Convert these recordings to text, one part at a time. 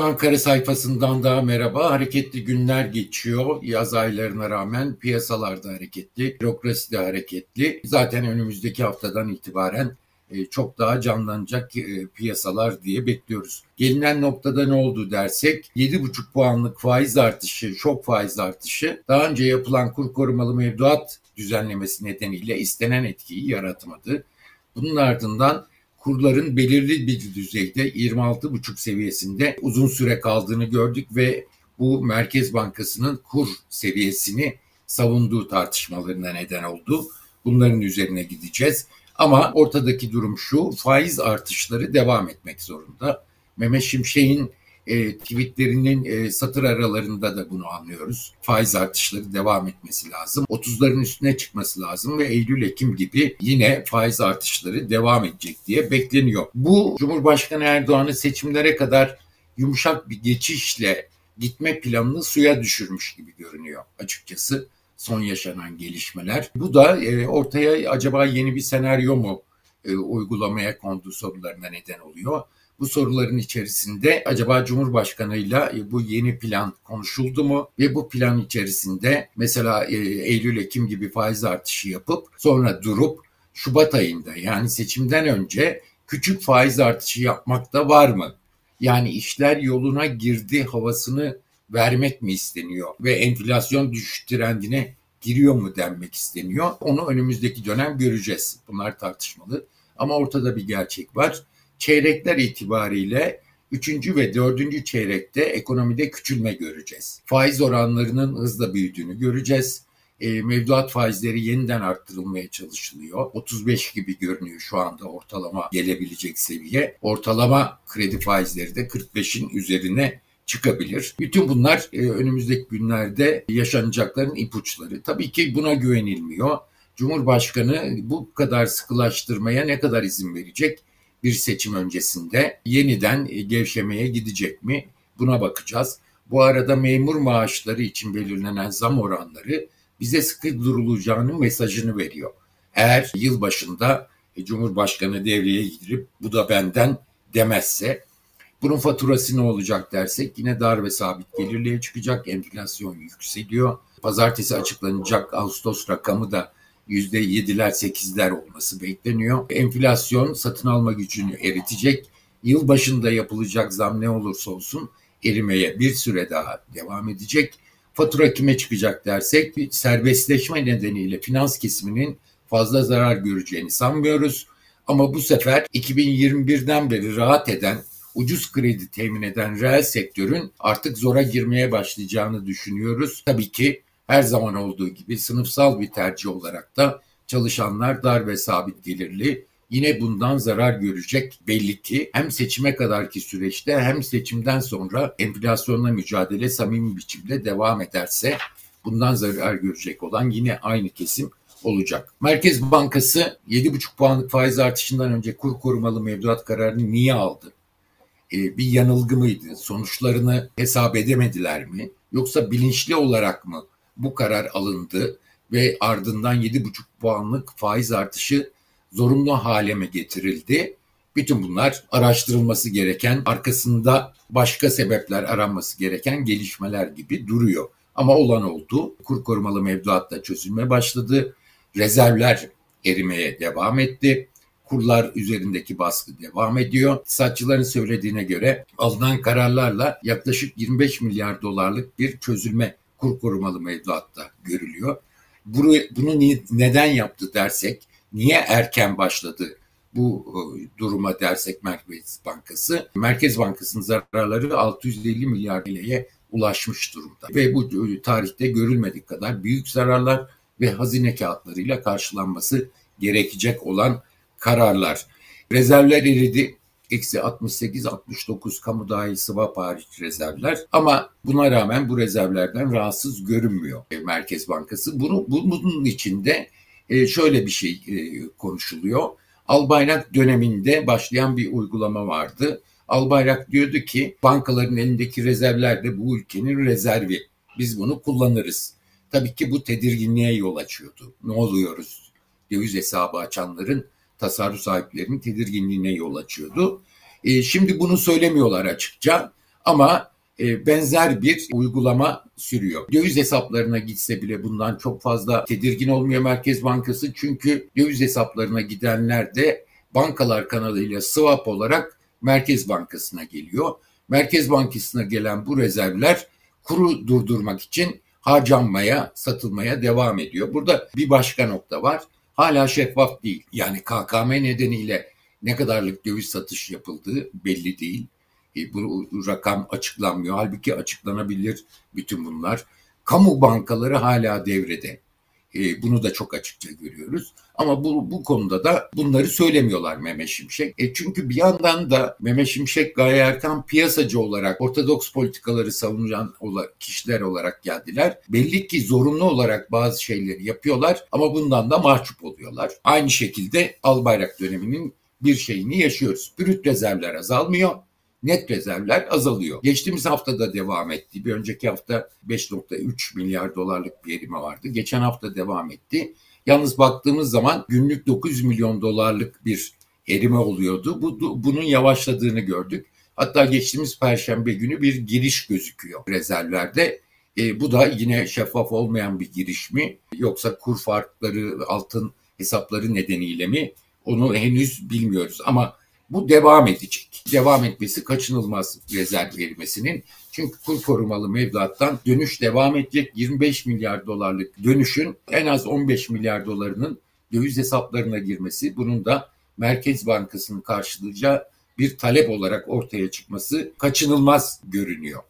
Ankara sayfasından daha merhaba. Hareketli günler geçiyor. Yaz aylarına rağmen piyasalarda hareketli, bürokrasi de hareketli. Zaten önümüzdeki haftadan itibaren e, çok daha canlanacak e, piyasalar diye bekliyoruz. Gelinen noktada ne oldu dersek 7,5 puanlık faiz artışı, şok faiz artışı daha önce yapılan kur korumalı mevduat düzenlemesi nedeniyle istenen etkiyi yaratmadı. Bunun ardından kurların belirli bir düzeyde 26,5 seviyesinde uzun süre kaldığını gördük ve bu Merkez Bankası'nın kur seviyesini savunduğu tartışmalarına neden oldu. Bunların üzerine gideceğiz. Ama ortadaki durum şu, faiz artışları devam etmek zorunda. Mehmet Şimşek'in e, tweetlerinin e, satır aralarında da bunu anlıyoruz. Faiz artışları devam etmesi lazım. 30'ların üstüne çıkması lazım ve Eylül-Ekim gibi yine faiz artışları devam edecek diye bekleniyor. Bu Cumhurbaşkanı Erdoğan'ın seçimlere kadar yumuşak bir geçişle gitme planını suya düşürmüş gibi görünüyor açıkçası son yaşanan gelişmeler. Bu da e, ortaya acaba yeni bir senaryo mu e, uygulamaya kondu sorularına neden oluyor. Bu soruların içerisinde acaba Cumhurbaşkanıyla e, bu yeni plan konuşuldu mu ve bu plan içerisinde mesela e, Eylül-Ekim gibi faiz artışı yapıp sonra durup Şubat ayında yani seçimden önce küçük faiz artışı yapmak da var mı? Yani işler yoluna girdi havasını vermek mi isteniyor ve enflasyon düşüş trendine giriyor mu denmek isteniyor. Onu önümüzdeki dönem göreceğiz. Bunlar tartışmalı. Ama ortada bir gerçek var çeyrekler itibariyle üçüncü ve dördüncü çeyrekte ekonomide küçülme göreceğiz. Faiz oranlarının hızla büyüdüğünü göreceğiz. E, mevduat faizleri yeniden arttırılmaya çalışılıyor. 35 gibi görünüyor şu anda ortalama gelebilecek seviye. Ortalama kredi faizleri de 45'in üzerine çıkabilir. Bütün bunlar e, önümüzdeki günlerde yaşanacakların ipuçları. Tabii ki buna güvenilmiyor. Cumhurbaşkanı bu kadar sıkılaştırmaya ne kadar izin verecek? Bir seçim öncesinde yeniden e, gevşemeye gidecek mi? Buna bakacağız. Bu arada memur maaşları için belirlenen zam oranları bize sıkı durulacağının mesajını veriyor. Eğer yıl başında e, Cumhurbaşkanı devreye girip bu da benden demezse bunun faturası ne olacak dersek yine dar ve sabit gelirliğe çıkacak. Enflasyon yükseliyor. Pazartesi açıklanacak Ağustos rakamı da %7'ler 8'ler olması bekleniyor. Enflasyon satın alma gücünü eritecek. Yıl başında yapılacak zam ne olursa olsun erimeye bir süre daha devam edecek. Fatura kime çıkacak dersek serbestleşme nedeniyle finans kesiminin fazla zarar göreceğini sanmıyoruz. Ama bu sefer 2021'den beri rahat eden, ucuz kredi temin eden reel sektörün artık zora girmeye başlayacağını düşünüyoruz. Tabii ki her zaman olduğu gibi sınıfsal bir tercih olarak da çalışanlar dar ve sabit gelirli yine bundan zarar görecek belli ki hem seçime kadarki süreçte hem seçimden sonra enflasyonla mücadele samimi biçimde devam ederse bundan zarar görecek olan yine aynı kesim olacak. Merkez Bankası 7,5 puanlık faiz artışından önce kur korumalı mevduat kararını niye aldı? Ee, bir yanılgı mıydı? Sonuçlarını hesap edemediler mi? Yoksa bilinçli olarak mı bu karar alındı ve ardından 7,5 puanlık faiz artışı zorunlu hale mi getirildi? Bütün bunlar araştırılması gereken, arkasında başka sebepler aranması gereken gelişmeler gibi duruyor. Ama olan oldu. Kur korumalı mevduatta çözülme başladı. Rezervler erimeye devam etti. Kurlar üzerindeki baskı devam ediyor. Saççıların söylediğine göre alınan kararlarla yaklaşık 25 milyar dolarlık bir çözülme kur korumalı mevduatta görülüyor. Bunu, bunu neden yaptı dersek, niye erken başladı bu e, duruma dersek Merkez Bankası, Merkez Bankası'nın zararları 650 milyar TL'ye ulaşmış durumda. Ve bu e, tarihte görülmedik kadar büyük zararlar ve hazine kağıtlarıyla karşılanması gerekecek olan kararlar. Rezervler eridi eksi 68-69 kamu dahil swap hariç rezervler ama buna rağmen bu rezervlerden rahatsız görünmüyor e, Merkez Bankası. Bunu, bunun içinde e, şöyle bir şey e, konuşuluyor. Albayrak döneminde başlayan bir uygulama vardı. Albayrak diyordu ki bankaların elindeki rezervler de bu ülkenin rezervi. Biz bunu kullanırız. Tabii ki bu tedirginliğe yol açıyordu. Ne oluyoruz? Döviz hesabı açanların tasarruf sahiplerinin tedirginliğine yol açıyordu. E, şimdi bunu söylemiyorlar açıkça Ama e, benzer bir uygulama sürüyor. Döviz hesaplarına gitse bile bundan çok fazla tedirgin olmuyor Merkez Bankası. Çünkü döviz hesaplarına gidenler de bankalar kanalıyla swap olarak Merkez Bankası'na geliyor. Merkez Bankası'na gelen bu rezervler kuru durdurmak için harcanmaya, satılmaya devam ediyor. Burada bir başka nokta var. Hala şeffaf değil. Yani KKM nedeniyle ne kadarlık döviz satış yapıldığı belli değil. E, bu rakam açıklanmıyor. Halbuki açıklanabilir bütün bunlar. Kamu bankaları hala devrede. E, bunu da çok açıkça görüyoruz. Ama bu, bu konuda da bunları söylemiyorlar Mehmet Şimşek. E çünkü bir yandan da Mehmet Şimşek Gaye Erkan piyasacı olarak ortodoks politikaları savunan kişiler olarak geldiler. Belli ki zorunlu olarak bazı şeyleri yapıyorlar ama bundan da mahcup oluyorlar. Aynı şekilde Albayrak döneminin bir şeyini yaşıyoruz. Brüt rezervler azalmıyor net rezervler azalıyor. Geçtiğimiz hafta da devam etti. Bir önceki hafta 5.3 milyar dolarlık bir erime vardı. Geçen hafta devam etti. Yalnız baktığımız zaman günlük 9 milyon dolarlık bir erime oluyordu. Bu, bunun yavaşladığını gördük. Hatta geçtiğimiz perşembe günü bir giriş gözüküyor rezervlerde. E, bu da yine şeffaf olmayan bir giriş mi yoksa kur farkları altın hesapları nedeniyle mi onu henüz bilmiyoruz ama bu devam edecek. Devam etmesi kaçınılmaz rezerv verilmesinin. Çünkü kur korumalı mevduattan dönüş devam edecek. 25 milyar dolarlık dönüşün en az 15 milyar dolarının döviz hesaplarına girmesi, bunun da Merkez Bankası'nın karşılayacağı bir talep olarak ortaya çıkması kaçınılmaz görünüyor.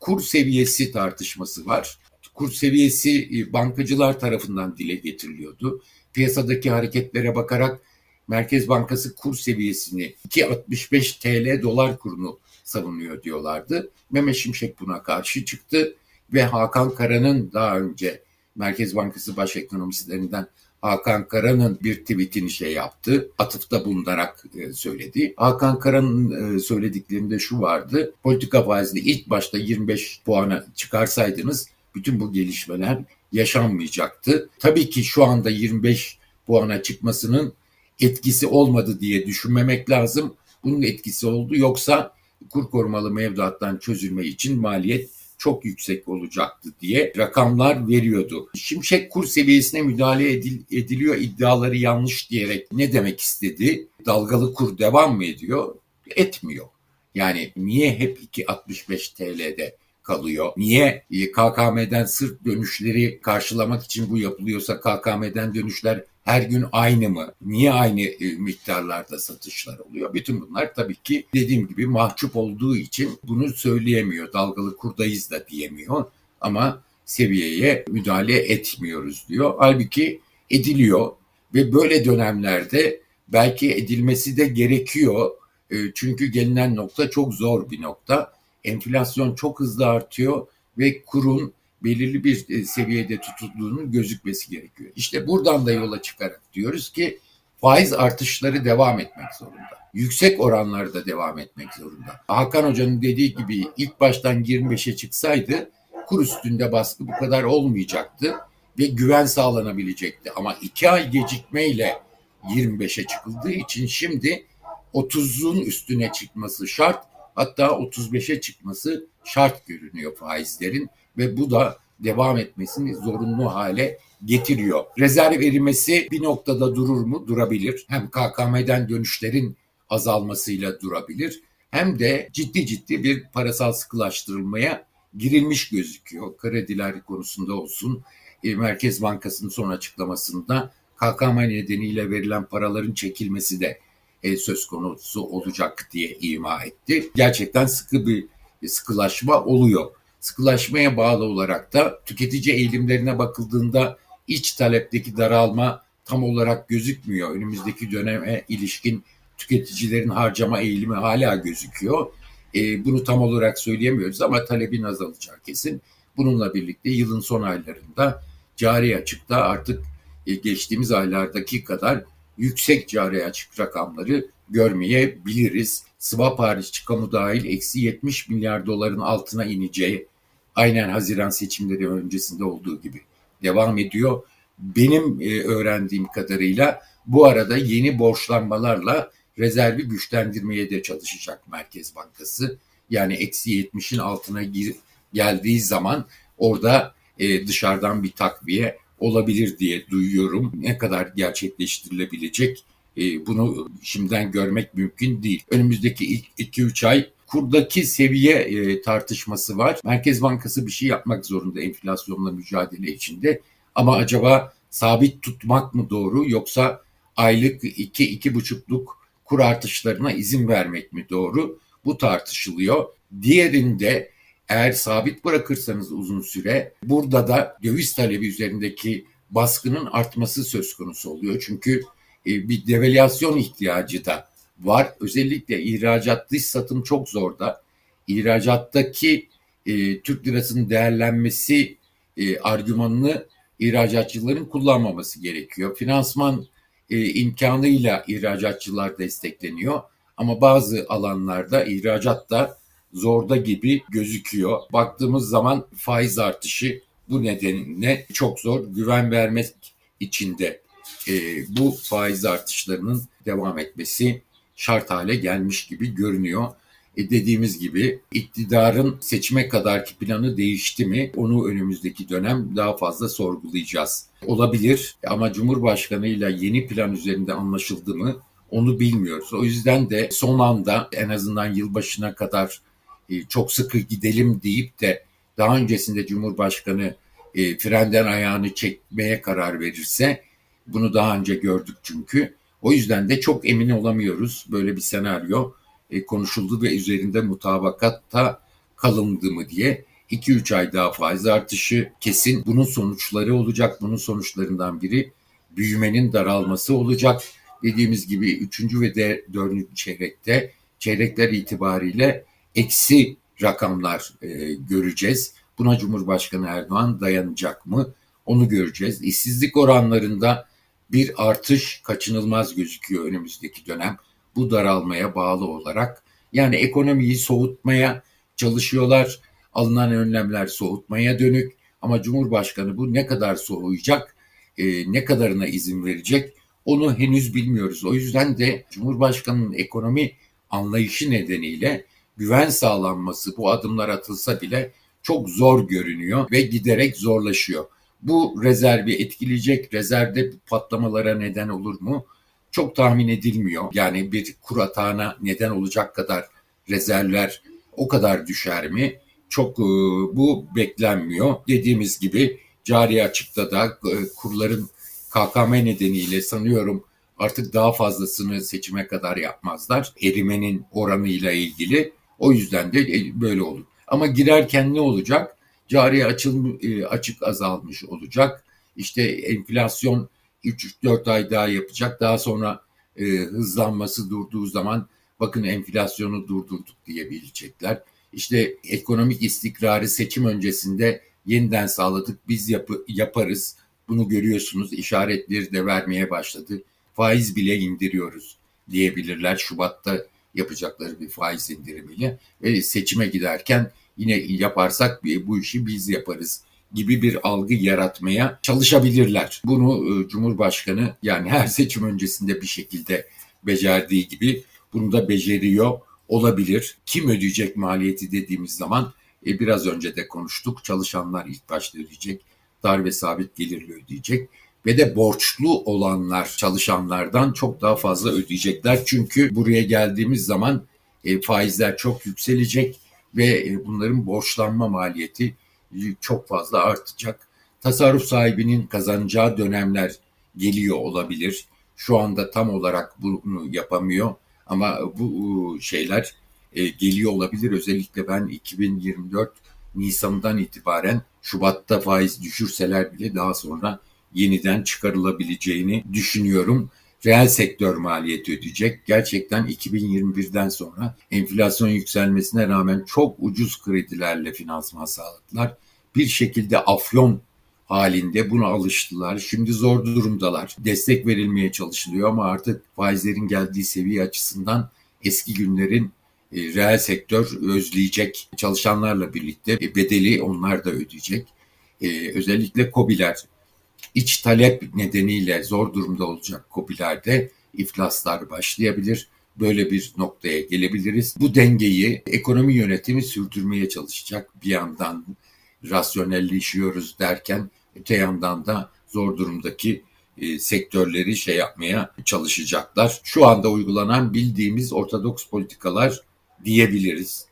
Kur seviyesi tartışması var. Kur seviyesi e, bankacılar tarafından dile getiriliyordu. Piyasadaki hareketlere bakarak Merkez Bankası kur seviyesini 2.65 TL dolar kurunu savunuyor diyorlardı. Mehmet Şimşek buna karşı çıktı ve Hakan Kara'nın daha önce Merkez Bankası baş ekonomistlerinden Hakan Kara'nın bir tweetini şey yaptı. Atıfta bulunarak e, söyledi. Hakan Kara'nın e, söylediklerinde şu vardı. Politika faizini ilk başta 25 puana çıkarsaydınız bütün bu gelişmeler yaşanmayacaktı. Tabii ki şu anda 25 puana çıkmasının etkisi olmadı diye düşünmemek lazım. Bunun etkisi oldu. Yoksa kur korumalı mevduattan çözülme için maliyet çok yüksek olacaktı diye rakamlar veriyordu. Şimşek kur seviyesine müdahale edil, ediliyor iddiaları yanlış diyerek ne demek istedi? Dalgalı kur devam mı ediyor? Etmiyor. Yani niye hep 2.65 TL'de kalıyor? Niye KKM'den sırf dönüşleri karşılamak için bu yapılıyorsa KKM'den dönüşler her gün aynı mı? Niye aynı e, miktarlarda satışlar oluyor? Bütün bunlar tabii ki dediğim gibi mahcup olduğu için bunu söyleyemiyor. Dalgalı kurdayız da diyemiyor ama seviyeye müdahale etmiyoruz diyor. Halbuki ediliyor ve böyle dönemlerde belki edilmesi de gerekiyor. E, çünkü gelinen nokta çok zor bir nokta. Enflasyon çok hızlı artıyor ve kurun belirli bir e, seviyede tutulduğunun gözükmesi gerekiyor. İşte buradan da yola çıkarak diyoruz ki faiz artışları devam etmek zorunda. Yüksek oranlarda devam etmek zorunda. Hakan Hoca'nın dediği gibi ilk baştan 25'e çıksaydı kur üstünde baskı bu kadar olmayacaktı ve güven sağlanabilecekti. Ama iki ay gecikmeyle 25'e çıkıldığı için şimdi 30'un üstüne çıkması şart hatta 35'e çıkması şart görünüyor faizlerin ve bu da devam etmesini zorunlu hale getiriyor. Rezerv erimesi bir noktada durur mu? Durabilir. Hem KKM'den dönüşlerin azalmasıyla durabilir hem de ciddi ciddi bir parasal sıkılaştırılmaya girilmiş gözüküyor. Krediler konusunda olsun, e, Merkez Bankası'nın son açıklamasında KKM nedeniyle verilen paraların çekilmesi de söz konusu olacak diye ima etti. Gerçekten sıkı bir sıkılaşma oluyor sıkılaşmaya bağlı olarak da tüketici eğilimlerine bakıldığında iç talepteki daralma tam olarak gözükmüyor. Önümüzdeki döneme ilişkin tüketicilerin harcama eğilimi hala gözüküyor. E, bunu tam olarak söyleyemiyoruz ama talebin azalacağı kesin. Bununla birlikte yılın son aylarında cari açıkta artık e, geçtiğimiz aylardaki kadar yüksek cari açık rakamları görmeyebiliriz. Swap hariç kamu dahil eksi 70 milyar doların altına ineceği aynen Haziran seçimleri öncesinde olduğu gibi devam ediyor. Benim e, öğrendiğim kadarıyla bu arada yeni borçlanmalarla rezervi güçlendirmeye de çalışacak Merkez Bankası. Yani eksi 70'in altına gir, geldiği zaman orada e, dışarıdan bir takviye olabilir diye duyuyorum. Ne kadar gerçekleştirilebilecek e, bunu şimdiden görmek mümkün değil. Önümüzdeki ilk 2-3 ay kurdaki seviye e, tartışması var. Merkez Bankası bir şey yapmak zorunda enflasyonla mücadele içinde. Ama acaba sabit tutmak mı doğru yoksa aylık 2-2,5'luk kur artışlarına izin vermek mi doğru? Bu tartışılıyor. Diğerinde eğer sabit bırakırsanız uzun süre burada da döviz talebi üzerindeki baskının artması söz konusu oluyor. Çünkü e, bir devalüasyon ihtiyacı da var. Özellikle ihracat dış satım çok zorda. İhracattaki e, Türk lirasının değerlenmesi e, argümanını ihracatçıların kullanmaması gerekiyor. Finansman e, imkanıyla ihracatçılar destekleniyor ama bazı alanlarda ihracat da zorda gibi gözüküyor. Baktığımız zaman faiz artışı bu nedenle çok zor. Güven vermek içinde e, bu faiz artışlarının devam etmesi şart hale gelmiş gibi görünüyor. E dediğimiz gibi iktidarın seçime kadarki planı değişti mi onu önümüzdeki dönem daha fazla sorgulayacağız. Olabilir ama Cumhurbaşkanı ile yeni plan üzerinde anlaşıldı mı onu bilmiyoruz. O yüzden de son anda en azından yılbaşına kadar çok sıkı gidelim deyip de daha öncesinde Cumhurbaşkanı e, frenden ayağını çekmeye karar verirse bunu daha önce gördük çünkü. O yüzden de çok emin olamıyoruz böyle bir senaryo e, konuşuldu ve üzerinde mutabakatta kalındı mı diye. 2-3 ay daha faiz artışı kesin. Bunun sonuçları olacak. Bunun sonuçlarından biri büyümenin daralması olacak. Dediğimiz gibi 3. ve 4. çeyrekte çeyrekler itibariyle eksi rakamlar e, göreceğiz. Buna Cumhurbaşkanı Erdoğan dayanacak mı? Onu göreceğiz. İşsizlik oranlarında bir artış kaçınılmaz gözüküyor önümüzdeki dönem. Bu daralmaya bağlı olarak yani ekonomiyi soğutmaya çalışıyorlar. Alınan önlemler soğutmaya dönük ama Cumhurbaşkanı bu ne kadar soğuyacak, e, ne kadarına izin verecek onu henüz bilmiyoruz. O yüzden de Cumhurbaşkanı'nın ekonomi anlayışı nedeniyle güven sağlanması bu adımlar atılsa bile çok zor görünüyor ve giderek zorlaşıyor. Bu rezervi etkileyecek, rezervde patlamalara neden olur mu? Çok tahmin edilmiyor. Yani bir kur atağına neden olacak kadar rezervler o kadar düşer mi? Çok e, bu beklenmiyor. Dediğimiz gibi cari açıkta da e, kurların KKM nedeniyle sanıyorum artık daha fazlasını seçime kadar yapmazlar. Erimenin oranıyla ilgili. O yüzden de e, böyle olur. Ama girerken ne olacak? Cari açıl, e, açık azalmış olacak. İşte enflasyon 3-4 ay daha yapacak. Daha sonra e, hızlanması durduğu zaman bakın enflasyonu durdurduk diyebilecekler. İşte ekonomik istikrarı seçim öncesinde yeniden sağladık biz yapı, yaparız. Bunu görüyorsunuz işaretleri de vermeye başladı. Faiz bile indiriyoruz diyebilirler. Şubat'ta yapacakları bir faiz indirimiyle ve seçime giderken yine yaparsak bu işi biz yaparız gibi bir algı yaratmaya çalışabilirler. Bunu e, Cumhurbaşkanı yani her seçim öncesinde bir şekilde becerdiği gibi bunu da beceriyor olabilir. Kim ödeyecek maliyeti dediğimiz zaman e, biraz önce de konuştuk. Çalışanlar ilk başta ödeyecek. Dar ve sabit gelirli ödeyecek ve de borçlu olanlar çalışanlardan çok daha fazla ödeyecekler. Çünkü buraya geldiğimiz zaman e, faizler çok yükselecek ve e, bunların borçlanma maliyeti e, çok fazla artacak. Tasarruf sahibinin kazanacağı dönemler geliyor olabilir. Şu anda tam olarak bunu yapamıyor ama bu şeyler e, geliyor olabilir. Özellikle ben 2024 Nisan'dan itibaren Şubat'ta faiz düşürseler bile daha sonra yeniden çıkarılabileceğini düşünüyorum. Reel sektör maliyeti ödeyecek. Gerçekten 2021'den sonra enflasyon yükselmesine rağmen çok ucuz kredilerle finansman sağladılar. Bir şekilde afyon halinde buna alıştılar. Şimdi zor durumdalar. Destek verilmeye çalışılıyor ama artık faizlerin geldiği seviye açısından eski günlerin e, reel sektör özleyecek. Çalışanlarla birlikte e, bedeli onlar da ödeyecek. E, özellikle COBİ'ler iç talep nedeniyle zor durumda olacak COBİ'lerde iflaslar başlayabilir. böyle bir noktaya gelebiliriz. Bu dengeyi ekonomi yönetimi sürdürmeye çalışacak. Bir yandan rasyonelleşiyoruz derken öte yandan da zor durumdaki e, sektörleri şey yapmaya çalışacaklar. Şu anda uygulanan bildiğimiz ortodoks politikalar diyebiliriz.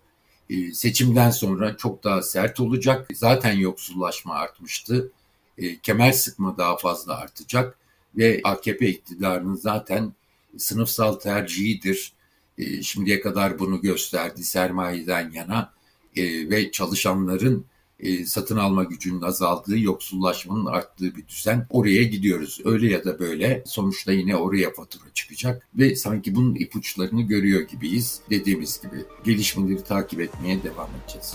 E, seçimden sonra çok daha sert olacak. Zaten yoksullaşma artmıştı. E, kemer sıkma daha fazla artacak ve AKP iktidarının zaten sınıfsal tercihidir. E, şimdiye kadar bunu gösterdi sermayeden yana e, ve çalışanların satın alma gücünün azaldığı, yoksullaşmanın arttığı bir düzen. Oraya gidiyoruz. Öyle ya da böyle sonuçta yine oraya fatura çıkacak ve sanki bunun ipuçlarını görüyor gibiyiz. Dediğimiz gibi gelişmeleri takip etmeye devam edeceğiz.